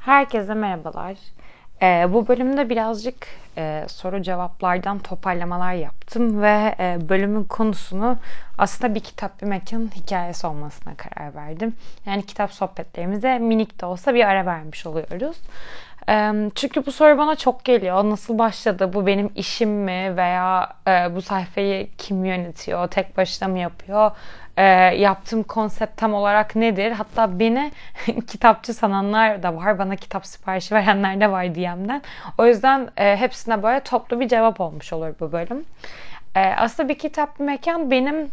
Herkese merhabalar. Ee, bu bölümde birazcık e, soru cevaplardan toparlamalar yaptım ve e, bölümün konusunu aslında bir kitap bir mekan hikayesi olmasına karar verdim. Yani kitap sohbetlerimize minik de olsa bir ara vermiş oluyoruz. Çünkü bu soru bana çok geliyor. Nasıl başladı? Bu benim işim mi? Veya e, bu sayfayı kim yönetiyor? Tek başına mı yapıyor? e, yaptığım konsept tam olarak nedir? Hatta beni kitapçı sananlar da var. Bana kitap siparişi verenler de var DM'den. O yüzden e, hepsine böyle toplu bir cevap olmuş olur bu bölüm. Aslında bir kitap mekan benim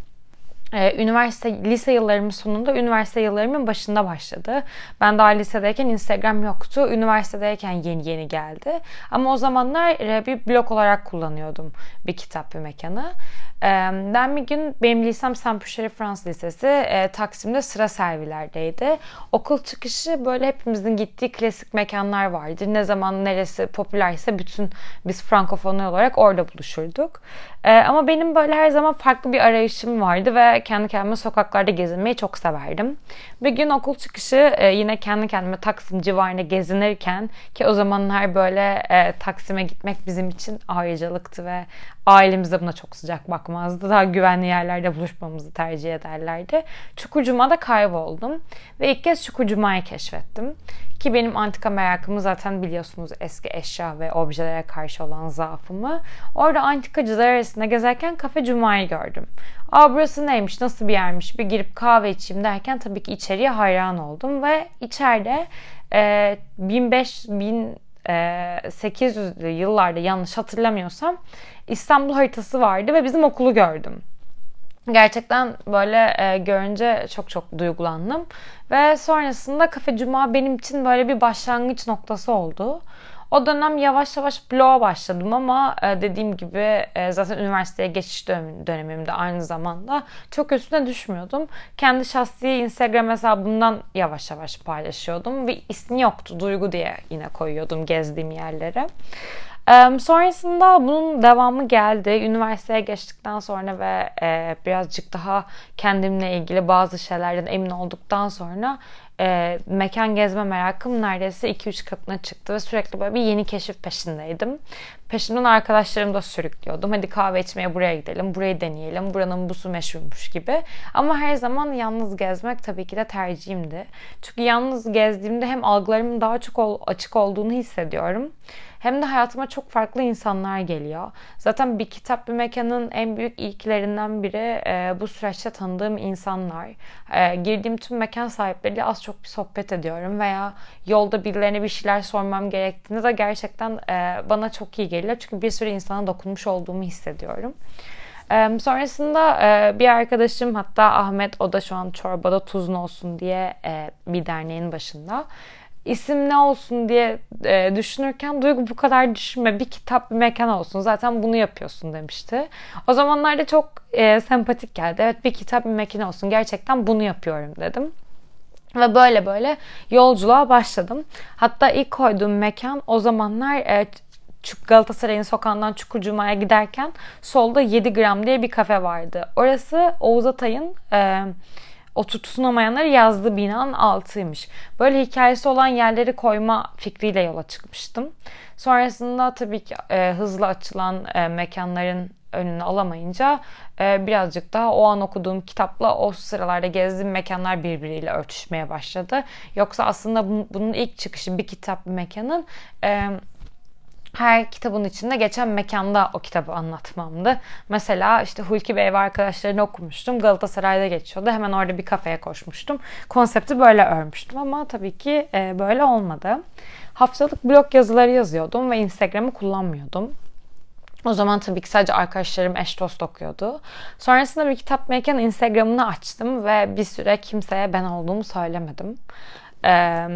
üniversite, lise yıllarımın sonunda üniversite yıllarımın başında başladı. Ben daha lisedeyken Instagram yoktu. Üniversitedeyken yeni yeni geldi. Ama o zamanlar e, bir blog olarak kullanıyordum bir kitap bir mekanı. Ben bir gün benim lisem Saint-Pûcheri Fransız Lisesi Taksim'de sıra servilerdeydi. Okul çıkışı böyle hepimizin gittiği klasik mekanlar vardı. Ne zaman neresi popülerse bütün biz Frankofonlar olarak orada buluşurduk. Ama benim böyle her zaman farklı bir arayışım vardı ve kendi kendime sokaklarda gezinmeyi çok severdim. Bir gün okul çıkışı e, yine kendi kendime Taksim civarında gezinirken ki o zamanlar böyle Taksim'e gitmek bizim için ayrıcalıktı ve ailemiz de buna çok sıcak bakmazdı. Daha güvenli yerlerde buluşmamızı tercih ederlerdi. Çukurcuma'da kayboldum. Ve ilk kez Çukurcuma'yı keşfettim. Ki benim antika merakımı zaten biliyorsunuz eski eşya ve objelere karşı olan zaafımı. Orada antikacılar arasında gezerken Kafe Cuma'yı gördüm. Aa burası neymiş, nasıl bir yermiş bir girip kahve içeyim derken tabii ki içeriye hayran oldum. Ve içeride e, 1500 1800'lü yıllarda yanlış hatırlamıyorsam İstanbul haritası vardı ve bizim okulu gördüm. Gerçekten böyle e, görünce çok çok duygulandım. Ve sonrasında Kafe Cuma benim için böyle bir başlangıç noktası oldu. O dönem yavaş yavaş bloğa başladım ama e, dediğim gibi e, zaten üniversiteye geçiş dönemimde aynı zamanda çok üstüne düşmüyordum. Kendi şahsi Instagram hesabımdan yavaş yavaş paylaşıyordum ve ismi yoktu. Duygu diye yine koyuyordum gezdiğim yerlere. Sonrasında bunun devamı geldi. Üniversiteye geçtikten sonra ve e, birazcık daha kendimle ilgili bazı şeylerden emin olduktan sonra e, mekan gezme merakım neredeyse 2-3 katına çıktı ve sürekli böyle bir yeni keşif peşindeydim. Peşimden arkadaşlarımı da sürüklüyordum. Hadi kahve içmeye buraya gidelim, burayı deneyelim, buranın busu meşhurmuş gibi. Ama her zaman yalnız gezmek tabii ki de tercihimdi. Çünkü yalnız gezdiğimde hem algılarımın daha çok açık olduğunu hissediyorum hem de hayatıma çok farklı insanlar geliyor. Zaten bir kitap bir mekanın en büyük ilklerinden biri e, bu süreçte tanıdığım insanlar. E, girdiğim tüm mekan sahipleriyle az çok bir sohbet ediyorum veya yolda birilerine bir şeyler sormam gerektiğinde de gerçekten e, bana çok iyi geliyor. Çünkü bir sürü insana dokunmuş olduğumu hissediyorum. E, sonrasında e, bir arkadaşım hatta Ahmet o da şu an çorbada tuzlu olsun diye e, bir derneğin başında isim ne olsun diye e, düşünürken Duygu bu kadar düşünme bir kitap bir mekan olsun zaten bunu yapıyorsun demişti. O zamanlarda çok e, sempatik geldi. Evet bir kitap bir mekan olsun gerçekten bunu yapıyorum dedim. Ve böyle böyle yolculuğa başladım. Hatta ilk koyduğum mekan o zamanlar e, Galatasaray'ın sokağından Çukurcuma'ya giderken solda 7 gram diye bir kafe vardı. Orası Oğuz Atay'ın e, o tutunamayanları yazdığı binanın altıymış. Böyle hikayesi olan yerleri koyma fikriyle yola çıkmıştım. Sonrasında tabii ki e, hızlı açılan e, mekanların önünü alamayınca e, birazcık daha o an okuduğum kitapla o sıralarda gezdiğim mekanlar birbiriyle örtüşmeye başladı. Yoksa aslında bunun ilk çıkışı bir kitap bir mekanın e, her kitabın içinde geçen mekanda o kitabı anlatmamdı. Mesela işte Hulki Bey ve arkadaşlarını okumuştum. Galatasaray'da geçiyordu. Hemen orada bir kafeye koşmuştum. Konsepti böyle örmüştüm ama tabii ki e, böyle olmadı. Haftalık blog yazıları yazıyordum ve Instagram'ı kullanmıyordum. O zaman tabii ki sadece arkadaşlarım eş dost okuyordu. Sonrasında bir kitap mekan Instagram'ını açtım ve bir süre kimseye ben olduğumu söylemedim e,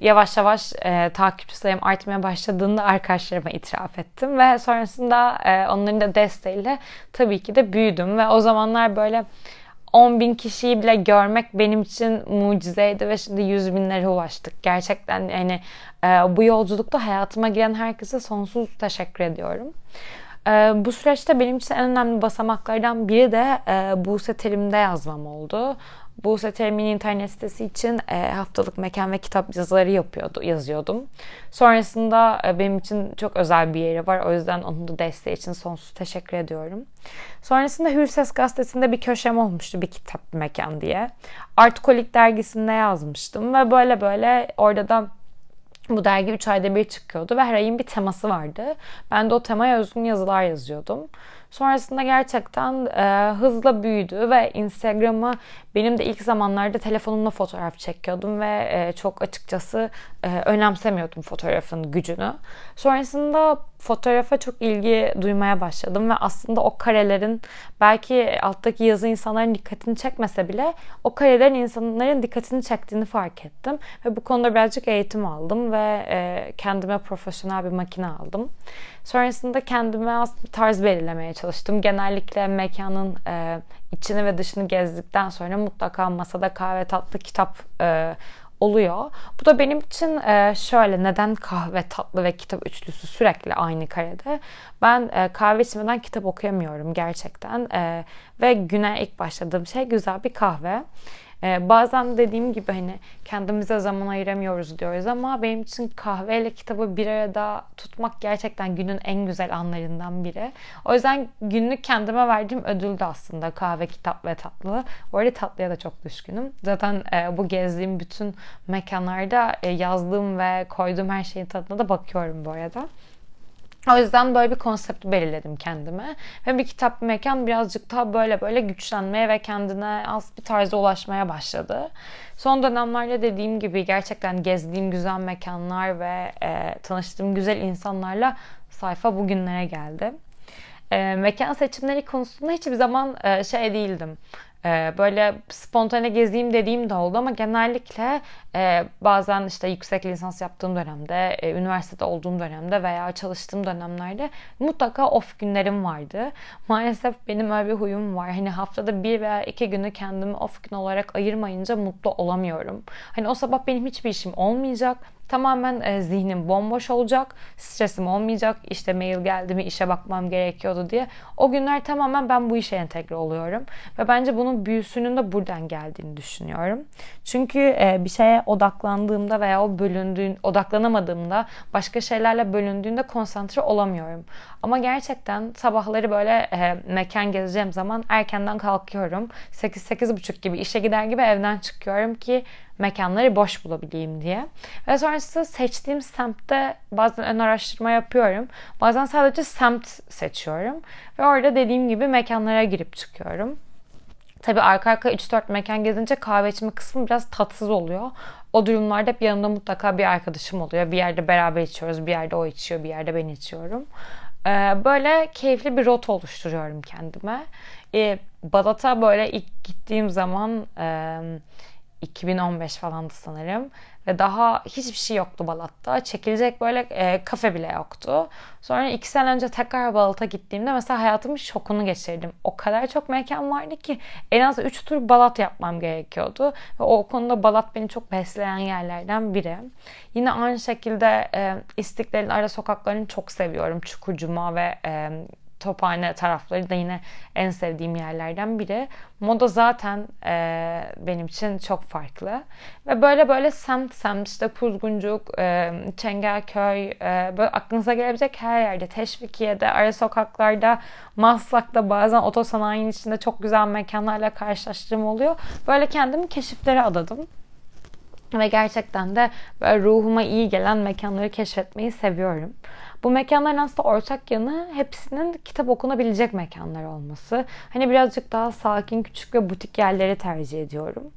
yavaş yavaş e, takipçi sayım artmaya başladığında arkadaşlarıma itiraf ettim ve sonrasında e, onların da desteğiyle tabii ki de büyüdüm ve o zamanlar böyle 10 bin kişiyi bile görmek benim için mucizeydi ve şimdi 100 binlere ulaştık. Gerçekten yani e, bu yolculukta hayatıma giren herkese sonsuz teşekkür ediyorum. E, bu süreçte benim için en önemli basamaklardan biri de e, Buse Terim'de yazmam oldu. Buse Terim'in internet sitesi için e, haftalık mekan ve kitap yazıları yapıyordu, yazıyordum. Sonrasında e, benim için çok özel bir yeri var. O yüzden onun da desteği için sonsuz teşekkür ediyorum. Sonrasında Hür Ses gazetesinde bir köşem olmuştu bir kitap bir mekan diye. Artkolik dergisinde yazmıştım ve böyle böyle orada da bu dergi 3 ayda bir çıkıyordu ve her ayın bir teması vardı. Ben de o temaya özgün yazılar yazıyordum. Sonrasında gerçekten e, hızla büyüdü ve Instagram'ı benim de ilk zamanlarda telefonumla fotoğraf çekiyordum ve e, çok açıkçası e, önemsemiyordum fotoğrafın gücünü. Sonrasında fotoğrafa çok ilgi duymaya başladım ve aslında o karelerin belki alttaki yazı insanların dikkatini çekmese bile o karelerin insanların dikkatini çektiğini fark ettim ve bu konuda birazcık eğitim aldım ve e, kendime profesyonel bir makine aldım. Sonrasında kendime bir tarz belirlemeye çalıştım. Genellikle mekanın e, içini ve dışını gezdikten sonra mutlaka masada kahve tatlı kitap e, oluyor. Bu da benim için e, şöyle neden kahve tatlı ve kitap üçlüsü sürekli aynı karede. Ben e, kahve içmeden kitap okuyamıyorum gerçekten. E, ve güne ilk başladığım şey güzel bir kahve. Ee, bazen dediğim gibi hani kendimize zaman ayıramıyoruz diyoruz ama benim için kahveyle kitabı bir arada tutmak gerçekten günün en güzel anlarından biri. O yüzden günlük kendime verdiğim ödüldü aslında kahve, kitap ve tatlı. Bu arada tatlıya da çok düşkünüm. Zaten e, bu gezdiğim bütün mekanlarda e, yazdığım ve koyduğum her şeyin tadına da bakıyorum bu arada. O yüzden böyle bir konsept belirledim kendime. Ve bir kitap bir mekan birazcık daha böyle böyle güçlenmeye ve kendine az bir tarza ulaşmaya başladı. Son dönemlerde dediğim gibi gerçekten gezdiğim güzel mekanlar ve e, tanıştığım güzel insanlarla sayfa bugünlere geldi. E, mekan seçimleri konusunda hiçbir zaman e, şey değildim böyle spontane gezeyim dediğim de oldu ama genellikle e, bazen işte yüksek lisans yaptığım dönemde, e, üniversitede olduğum dönemde veya çalıştığım dönemlerde mutlaka off günlerim vardı. Maalesef benim öyle bir huyum var. Hani haftada bir veya iki günü kendimi off gün olarak ayırmayınca mutlu olamıyorum. Hani o sabah benim hiçbir işim olmayacak Tamamen e, zihnim bomboş olacak. Stresim olmayacak. İşte mail geldi mi işe bakmam gerekiyordu diye. O günler tamamen ben bu işe entegre oluyorum. Ve bence bunun büyüsünün de buradan geldiğini düşünüyorum. Çünkü e, bir şeye odaklandığımda veya o bölündüğün, odaklanamadığımda başka şeylerle bölündüğünde konsantre olamıyorum. Ama gerçekten sabahları böyle e, mekan gezeceğim zaman erkenden kalkıyorum. 8-8.30 gibi işe gider gibi evden çıkıyorum ki mekanları boş bulabileyim diye. Ve sonrasında seçtiğim semtte bazen ön araştırma yapıyorum. Bazen sadece semt seçiyorum. Ve orada dediğim gibi mekanlara girip çıkıyorum. Tabii arka arka 3-4 mekan gezince kahve içme kısmı biraz tatsız oluyor. O durumlarda hep yanımda mutlaka bir arkadaşım oluyor. Bir yerde beraber içiyoruz, bir yerde o içiyor, bir yerde ben içiyorum. Ee, böyle keyifli bir rota oluşturuyorum kendime. Ee, Balat'a böyle ilk gittiğim zaman 2015 falandı sanırım. Ve daha hiçbir şey yoktu Balat'ta. Çekilecek böyle e, kafe bile yoktu. Sonra iki sene önce tekrar Balat'a gittiğimde mesela hayatımın şokunu geçirdim. O kadar çok mekan vardı ki en az 3 tur Balat yapmam gerekiyordu. Ve o konuda Balat beni çok besleyen yerlerden biri. Yine aynı şekilde e, İstiklal'in ara sokaklarını çok seviyorum. Çukurcuma ve e, Tophane tarafları da yine en sevdiğim yerlerden biri. Moda zaten e, benim için çok farklı. Ve böyle böyle semt semt işte Kuzguncuk, e, Çengelköy, e, böyle aklınıza gelebilecek her yerde. Teşvikiye'de, ara sokaklarda, Maslak'ta bazen otosanayinin içinde çok güzel mekanlarla karşılaştığım oluyor. Böyle kendimi keşiflere adadım. Ve gerçekten de böyle ruhuma iyi gelen mekanları keşfetmeyi seviyorum. Bu mekanların aslında ortak yanı hepsinin kitap okunabilecek mekanlar olması. Hani birazcık daha sakin, küçük ve butik yerleri tercih ediyorum.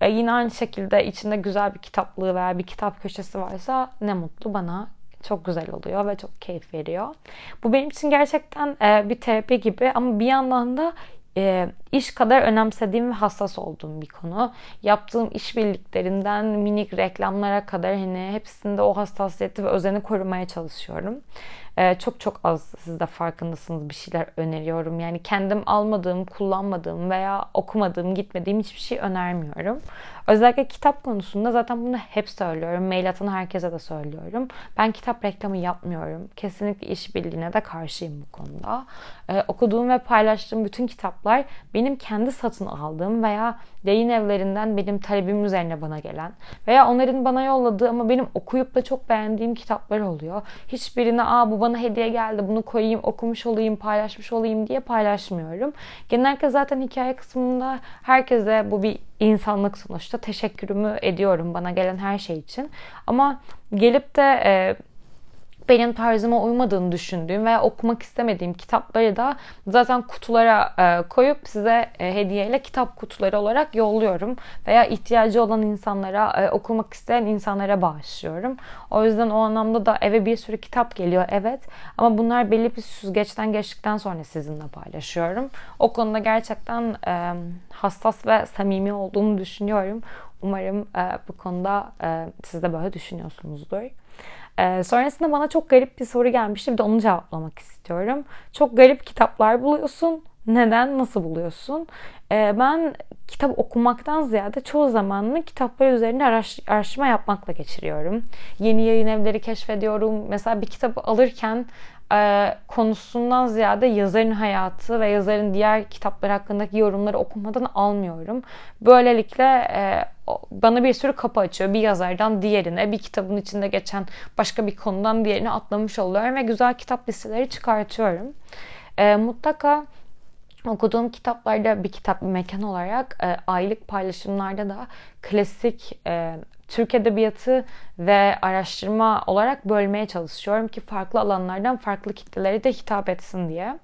E yine aynı şekilde içinde güzel bir kitaplığı veya bir kitap köşesi varsa ne mutlu bana çok güzel oluyor ve çok keyif veriyor. Bu benim için gerçekten e, bir terapi gibi ama bir yandan da e, iş kadar önemsediğim ve hassas olduğum bir konu. Yaptığım işbirliklerinden minik reklamlara kadar hani hepsinde o hassasiyeti ve özeni korumaya çalışıyorum. Ee, çok çok az siz de farkındasınız bir şeyler öneriyorum. Yani kendim almadığım, kullanmadığım veya okumadığım, gitmediğim hiçbir şey önermiyorum. Özellikle kitap konusunda zaten bunu hep söylüyorum. Mail atan herkese de söylüyorum. Ben kitap reklamı yapmıyorum. Kesinlikle işbirliğine de karşıyım bu konuda. Ee, okuduğum ve paylaştığım bütün kitaplar benim benim kendi satın aldığım veya yayın evlerinden benim talebim üzerine bana gelen veya onların bana yolladığı ama benim okuyup da çok beğendiğim kitaplar oluyor. Hiçbirine aa bu bana hediye geldi bunu koyayım okumuş olayım paylaşmış olayım diye paylaşmıyorum. Genellikle zaten hikaye kısmında herkese bu bir insanlık sonuçta teşekkürümü ediyorum bana gelen her şey için. Ama gelip de e, benim tarzıma uymadığını düşündüğüm veya okumak istemediğim kitapları da zaten kutulara e, koyup size e, hediyeyle kitap kutuları olarak yolluyorum. Veya ihtiyacı olan insanlara, e, okumak isteyen insanlara bağışlıyorum. O yüzden o anlamda da eve bir sürü kitap geliyor evet. Ama bunlar belli bir süzgeçten geçtikten sonra sizinle paylaşıyorum. O konuda gerçekten hassas ve samimi olduğumu düşünüyorum. Umarım e, bu konuda e, siz de böyle düşünüyorsunuzdur. Ee, sonrasında bana çok garip bir soru gelmişti. Bir de onu cevaplamak istiyorum. Çok garip kitaplar buluyorsun. Neden? Nasıl buluyorsun? Ee, ben kitap okumaktan ziyade çoğu zamanımı kitaplar üzerine araş, araştırma yapmakla geçiriyorum. Yeni yayın evleri keşfediyorum. Mesela bir kitabı alırken e, konusundan ziyade yazarın hayatı ve yazarın diğer kitaplar hakkındaki yorumları okumadan almıyorum. Böylelikle e, bana bir sürü kapı açıyor. Bir yazardan diğerine, bir kitabın içinde geçen başka bir konudan diğerine atlamış oluyorum ve güzel kitap listeleri çıkartıyorum. E, mutlaka okuduğum kitaplarda bir kitap bir mekan olarak aylık paylaşımlarda da klasik Türk Edebiyatı ve araştırma olarak bölmeye çalışıyorum ki farklı alanlardan farklı kitlelere de hitap etsin diye.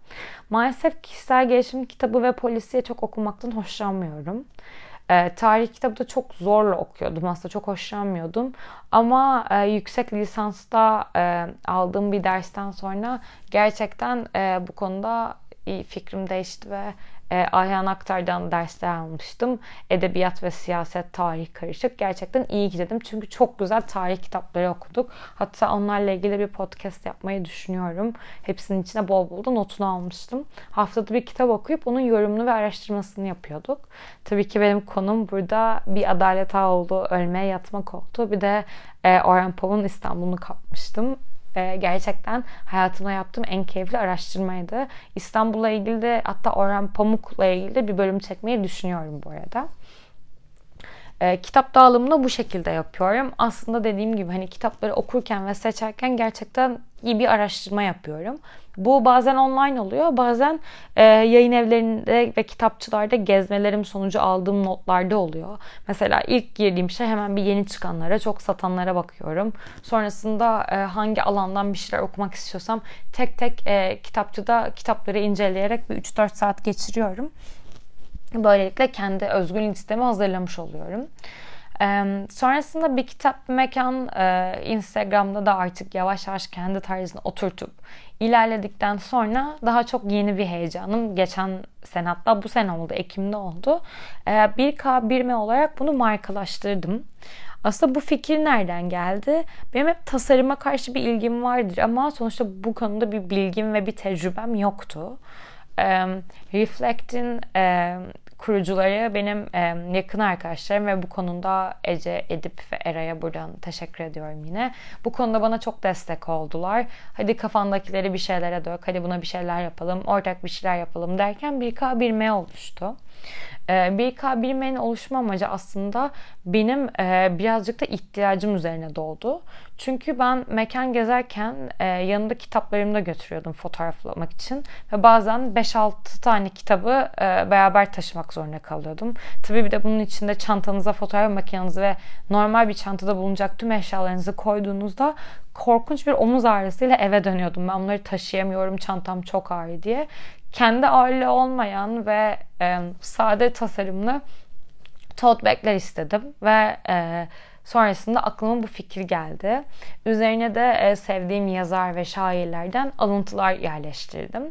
Maalesef kişisel gelişim kitabı ve polisiye çok okumaktan hoşlanmıyorum. E, tarih kitabı da çok zorla okuyordum. Aslında çok hoşlanmıyordum. Ama e, yüksek lisansta e, aldığım bir dersten sonra gerçekten e, bu konuda fikrim değişti ve e, Ayhan Aktar'dan dersler almıştım. Edebiyat ve siyaset, tarih karışık. Gerçekten iyi ki dedim. Çünkü çok güzel tarih kitapları okuduk. Hatta onlarla ilgili bir podcast yapmayı düşünüyorum. Hepsinin içine bol bol da notunu almıştım. Haftada bir kitap okuyup onun yorumunu ve araştırmasını yapıyorduk. Tabii ki benim konum burada bir Adalet Ağoğlu ölmeye yatmak oldu. Bir de e, Orhan Pamuk'un İstanbul'unu kapmıştım e, gerçekten hayatımda yaptığım en keyifli araştırmaydı. İstanbul'la ilgili de hatta Orhan Pamuk'la ilgili de bir bölüm çekmeyi düşünüyorum bu arada. E, kitap dağılımını bu şekilde yapıyorum. Aslında dediğim gibi hani kitapları okurken ve seçerken gerçekten iyi bir araştırma yapıyorum. Bu bazen online oluyor, bazen e, yayın evlerinde ve kitapçılarda gezmelerim sonucu aldığım notlarda oluyor. Mesela ilk girdiğim şey hemen bir yeni çıkanlara, çok satanlara bakıyorum. Sonrasında e, hangi alandan bir şeyler okumak istiyorsam tek tek e, kitapçıda kitapları inceleyerek bir 3-4 saat geçiriyorum. Böylelikle kendi özgün listemi hazırlamış oluyorum. Ee, sonrasında bir kitap bir mekan e, Instagram'da da artık yavaş yavaş kendi tarzını oturtup ilerledikten sonra daha çok yeni bir heyecanım. Geçen sene hatta bu sene oldu. Ekim'de oldu. Ee, 1K 1M olarak bunu markalaştırdım. Aslında bu fikir nereden geldi? Benim hep tasarıma karşı bir ilgim vardır ama sonuçta bu konuda bir bilgim ve bir tecrübem yoktu. Reflect'in kurucuları benim yakın arkadaşlarım ve bu konuda Ece, Edip ve Eray'a buradan teşekkür ediyorum yine. Bu konuda bana çok destek oldular. Hadi kafandakileri bir şeylere dök, hadi buna bir şeyler yapalım, ortak bir şeyler yapalım derken bir K bir M oluştu. Ee, 1K1M'nin oluşma amacı aslında benim e, birazcık da ihtiyacım üzerine doğdu. Çünkü ben mekan gezerken e, yanımda kitaplarımı da götürüyordum fotoğraflamak için. Ve bazen 5-6 tane kitabı e, beraber taşımak zorunda kalıyordum. Tabii bir de bunun içinde çantanıza fotoğraf makinenizi ve normal bir çantada bulunacak tüm eşyalarınızı koyduğunuzda korkunç bir omuz ağrısıyla eve dönüyordum. Ben bunları taşıyamıyorum, çantam çok ağır diye kendi ağırlığı olmayan ve e, sade tasarımlı tote bag'ler istedim ve e, sonrasında aklıma bu fikir geldi. Üzerine de e, sevdiğim yazar ve şairlerden alıntılar yerleştirdim.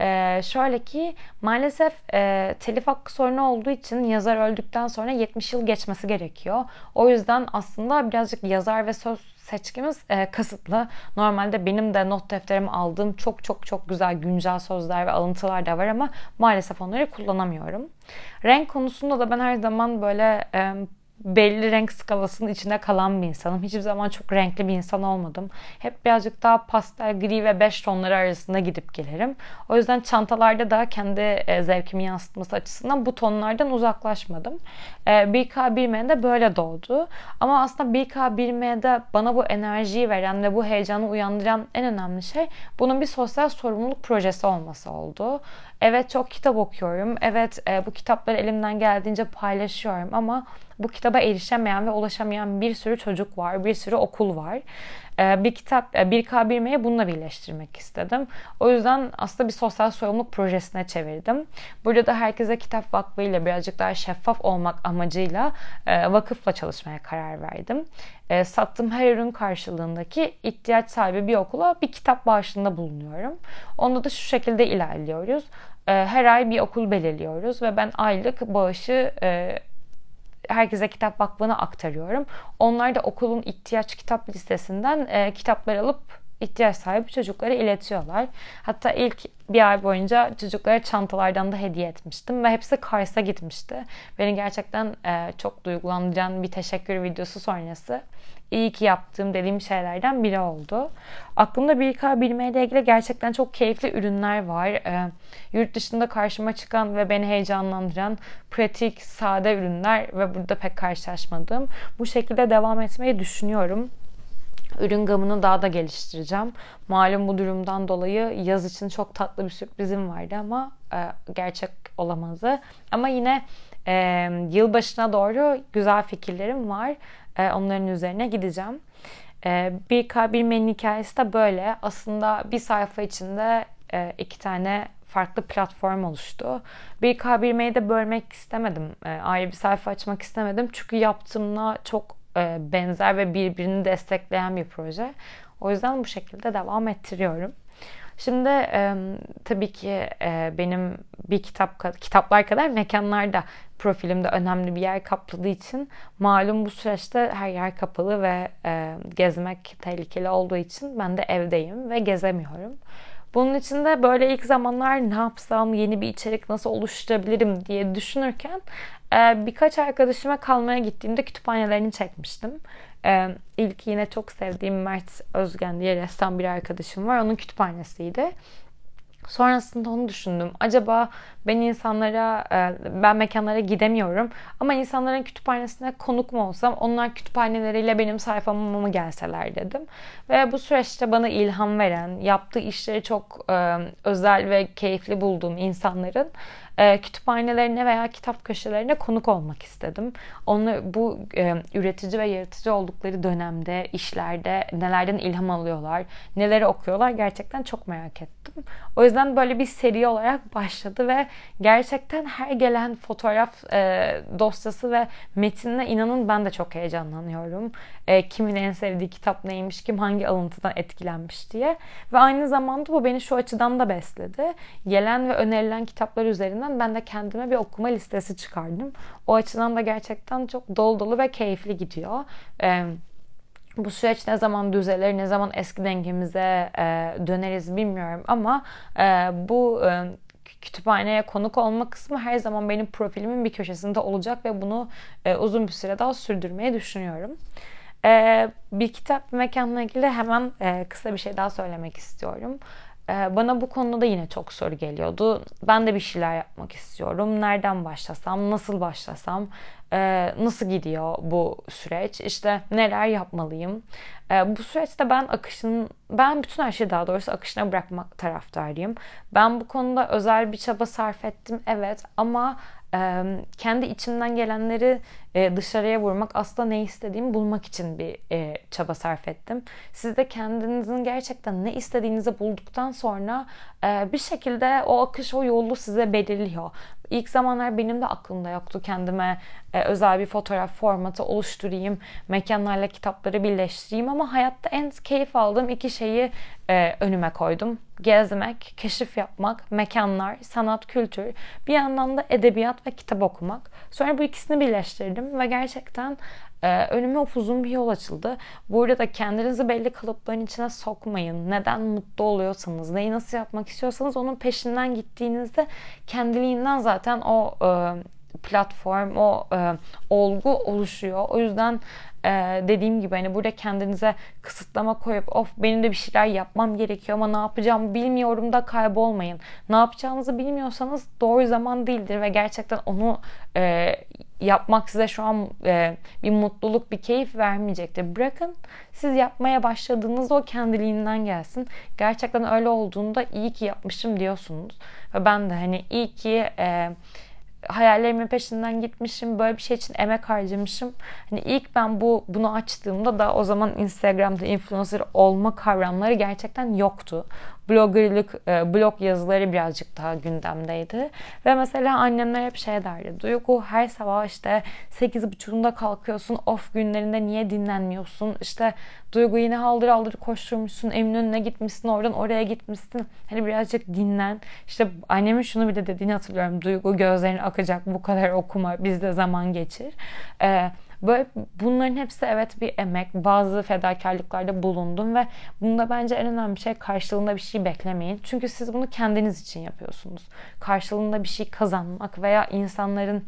Ee, şöyle ki maalesef e, telif hakkı sorunu olduğu için yazar öldükten sonra 70 yıl geçmesi gerekiyor. O yüzden aslında birazcık yazar ve söz seçkimiz e, kasıtlı. Normalde benim de not defterime aldığım çok çok çok güzel güncel sözler ve alıntılar da var ama maalesef onları kullanamıyorum. Renk konusunda da ben her zaman böyle e, belli renk skalasının içinde kalan bir insanım. Hiçbir zaman çok renkli bir insan olmadım. Hep birazcık daha pastel, gri ve beş tonları arasında gidip gelirim. O yüzden çantalarda da kendi e, zevkimi yansıtması açısından bu tonlardan uzaklaşmadım. E, 1K1M de böyle doğdu. Ama aslında 1K1M'de bana bu enerjiyi veren ve bu heyecanı uyandıran en önemli şey bunun bir sosyal sorumluluk projesi olması oldu. Evet çok kitap okuyorum. Evet e, bu kitapları elimden geldiğince paylaşıyorum ama bu kitaba erişemeyen ve ulaşamayan bir sürü çocuk var, bir sürü okul var. Ee, bir kitap, e, bir K1M'ye bununla birleştirmek istedim. O yüzden aslında bir sosyal sorumluluk projesine çevirdim. Burada da herkese kitap vakfı ile birazcık daha şeffaf olmak amacıyla e, vakıfla çalışmaya karar verdim. E, sattığım her ürün karşılığındaki ihtiyaç sahibi bir okula bir kitap bağışında bulunuyorum. Onda da şu şekilde ilerliyoruz. Her ay bir okul belirliyoruz ve ben aylık bağışı herkese kitap vakfına aktarıyorum. Onlar da okulun ihtiyaç kitap listesinden e, kitaplar alıp ihtiyaç sahibi çocuklara iletiyorlar. Hatta ilk bir ay boyunca çocuklara çantalardan da hediye etmiştim ve hepsi Kars'a gitmişti. Beni gerçekten e, çok duygulandıran bir teşekkür videosu sonrası iyi ki yaptığım dediğim şeylerden biri oldu. Aklımda 1K bilmeyle ilgili gerçekten çok keyifli ürünler var. E, yurt dışında karşıma çıkan ve beni heyecanlandıran pratik, sade ürünler ve burada pek karşılaşmadığım. Bu şekilde devam etmeyi düşünüyorum. Ürün gamını daha da geliştireceğim. Malum bu durumdan dolayı yaz için çok tatlı bir sürprizim vardı ama e, gerçek olamadı. Ama yine e, yılbaşına doğru güzel fikirlerim var. E, onların üzerine gideceğim. E, bir K1 hikayesi de böyle. Aslında bir sayfa içinde e, iki tane farklı platform oluştu. Bir K1M'yi de bölmek istemedim. E, ayrı bir sayfa açmak istemedim. Çünkü yaptığımla çok e, benzer ve birbirini destekleyen bir proje. O yüzden bu şekilde devam ettiriyorum. Şimdi e, tabii ki e, benim bir kitap kitaplar kadar mekanlarda profilimde önemli bir yer kapladığı için malum bu süreçte her yer kapalı ve e, gezmek tehlikeli olduğu için ben de evdeyim ve gezemiyorum. Bunun için de böyle ilk zamanlar ne yapsam, yeni bir içerik nasıl oluşturabilirim diye düşünürken birkaç arkadaşıma kalmaya gittiğimde kütüphanelerini çekmiştim. E, ilk yine çok sevdiğim Mert Özgen diye ressam bir arkadaşım var. Onun kütüphanesiydi. Sonrasında onu düşündüm. Acaba ben insanlara, e, ben mekanlara gidemiyorum ama insanların kütüphanesine konuk mu olsam onlar kütüphaneleriyle benim sayfama mı gelseler dedim. Ve bu süreçte bana ilham veren, yaptığı işleri çok e, özel ve keyifli bulduğum insanların e, kütüphanelerine veya kitap köşelerine konuk olmak istedim. Onu bu e, üretici ve yaratıcı oldukları dönemde, işlerde nelerden ilham alıyorlar, neleri okuyorlar gerçekten çok merak ettim. O yüzden böyle bir seri olarak başladı ve gerçekten her gelen fotoğraf e, dosyası ve metinle inanın ben de çok heyecanlanıyorum. E, kimin en sevdiği kitap neymiş, kim hangi alıntıdan etkilenmiş diye. Ve aynı zamanda bu beni şu açıdan da besledi. Gelen ve önerilen kitaplar üzerinden ben de kendime bir okuma listesi çıkardım. O açıdan da gerçekten çok dolu dolu ve keyifli gidiyor. Evet bu süreç ne zaman düzelir, ne zaman eski dengemize e, döneriz bilmiyorum ama e, bu e, kütüphaneye konuk olma kısmı her zaman benim profilimin bir köşesinde olacak ve bunu e, uzun bir süre daha sürdürmeyi düşünüyorum. E, bir kitap mekanla ilgili hemen e, kısa bir şey daha söylemek istiyorum. E, bana bu konuda da yine çok soru geliyordu. Ben de bir şeyler yapmak istiyorum. Nereden başlasam, nasıl başlasam, e, nasıl gidiyor bu süreç? İşte neler yapmalıyım? E, bu süreçte ben akışın, ben bütün her şeyi daha doğrusu akışına bırakmak taraftarıyım. Ben bu konuda özel bir çaba sarf ettim, evet ama kendi içimden gelenleri dışarıya vurmak aslında ne istediğimi bulmak için bir çaba sarf ettim. Siz de kendinizin gerçekten ne istediğinizi bulduktan sonra bir şekilde o akış o yolu size belirliyor. İlk zamanlar benim de aklımda yoktu kendime e, özel bir fotoğraf formatı oluşturayım, mekanlarla kitapları birleştireyim ama hayatta en keyif aldığım iki şeyi e, önüme koydum. Gezmek, keşif yapmak, mekanlar, sanat, kültür, bir yandan da edebiyat ve kitap okumak. Sonra bu ikisini birleştirdim ve gerçekten ee, önüme upuzun bir yol açıldı. Burada da kendinizi belli kalıpların içine sokmayın. Neden mutlu oluyorsanız, neyi nasıl yapmak istiyorsanız onun peşinden gittiğinizde kendiliğinden zaten o e, platform, o e, olgu oluşuyor. O yüzden e, dediğim gibi hani burada kendinize kısıtlama koyup of benim de bir şeyler yapmam gerekiyor ama ne yapacağımı bilmiyorum da kaybolmayın. Ne yapacağınızı bilmiyorsanız doğru zaman değildir ve gerçekten onu e, yapmak size şu an e, bir mutluluk, bir keyif vermeyecektir. Bırakın siz yapmaya başladığınızda o kendiliğinden gelsin. Gerçekten öyle olduğunda iyi ki yapmışım diyorsunuz. Ve ben de hani iyi ki e, hayallerimin peşinden gitmişim. Böyle bir şey için emek harcamışım. Hani ilk ben bu bunu açtığımda da o zaman Instagram'da influencer olma kavramları gerçekten yoktu bloggerlık, e, blog yazıları birazcık daha gündemdeydi. Ve mesela annemler hep şey derdi. Duygu her sabah işte 8.30'unda kalkıyorsun. Of günlerinde niye dinlenmiyorsun? İşte Duygu yine haldır haldır koşturmuşsun. Eminönü'ne gitmişsin. Oradan oraya gitmişsin. Hani birazcık dinlen. İşte annemin şunu bir de dediğini hatırlıyorum. Duygu gözlerin akacak. Bu kadar okuma. Bizde zaman geçir. Ee, Böyle bunların hepsi evet bir emek. Bazı fedakarlıklarda bulundum ve bunda bence en önemli şey karşılığında bir şey beklemeyin. Çünkü siz bunu kendiniz için yapıyorsunuz. Karşılığında bir şey kazanmak veya insanların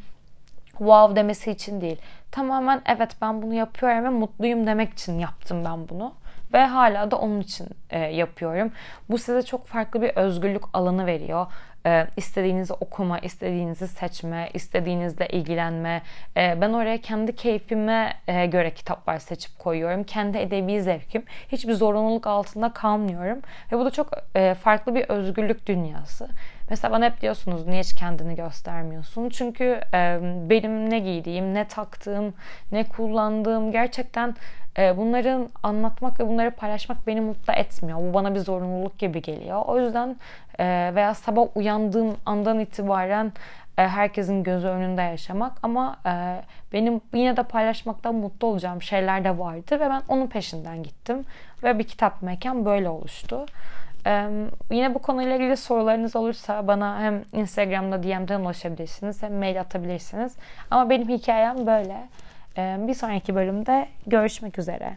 wow demesi için değil. Tamamen evet ben bunu yapıyorum ve mutluyum demek için yaptım ben bunu ve hala da onun için e, yapıyorum. Bu size çok farklı bir özgürlük alanı veriyor. E, istediğinizi okuma, istediğinizi seçme, istediğinizle ilgilenme. E, ben oraya kendi keyfime e, göre kitaplar seçip koyuyorum. Kendi edebi zevkim. Hiçbir zorunluluk altında kalmıyorum. Ve bu da çok e, farklı bir özgürlük dünyası. Mesela bana hep diyorsunuz niye hiç kendini göstermiyorsun? Çünkü e, benim ne giydiğim, ne taktığım, ne kullandığım gerçekten e, bunların anlatmak ve bunları paylaşmak beni mutlu etmiyor. Bu bana bir zorunluluk gibi geliyor. O yüzden e, veya sabah uyandığım andan itibaren herkesin gözü önünde yaşamak ama benim yine de paylaşmaktan mutlu olacağım şeyler de vardı ve ben onun peşinden gittim ve bir kitap mekan böyle oluştu. Yine bu konuyla ilgili sorularınız olursa bana hem Instagram'da DM'den ulaşabilirsiniz hem mail atabilirsiniz. Ama benim hikayem böyle. Bir sonraki bölümde görüşmek üzere.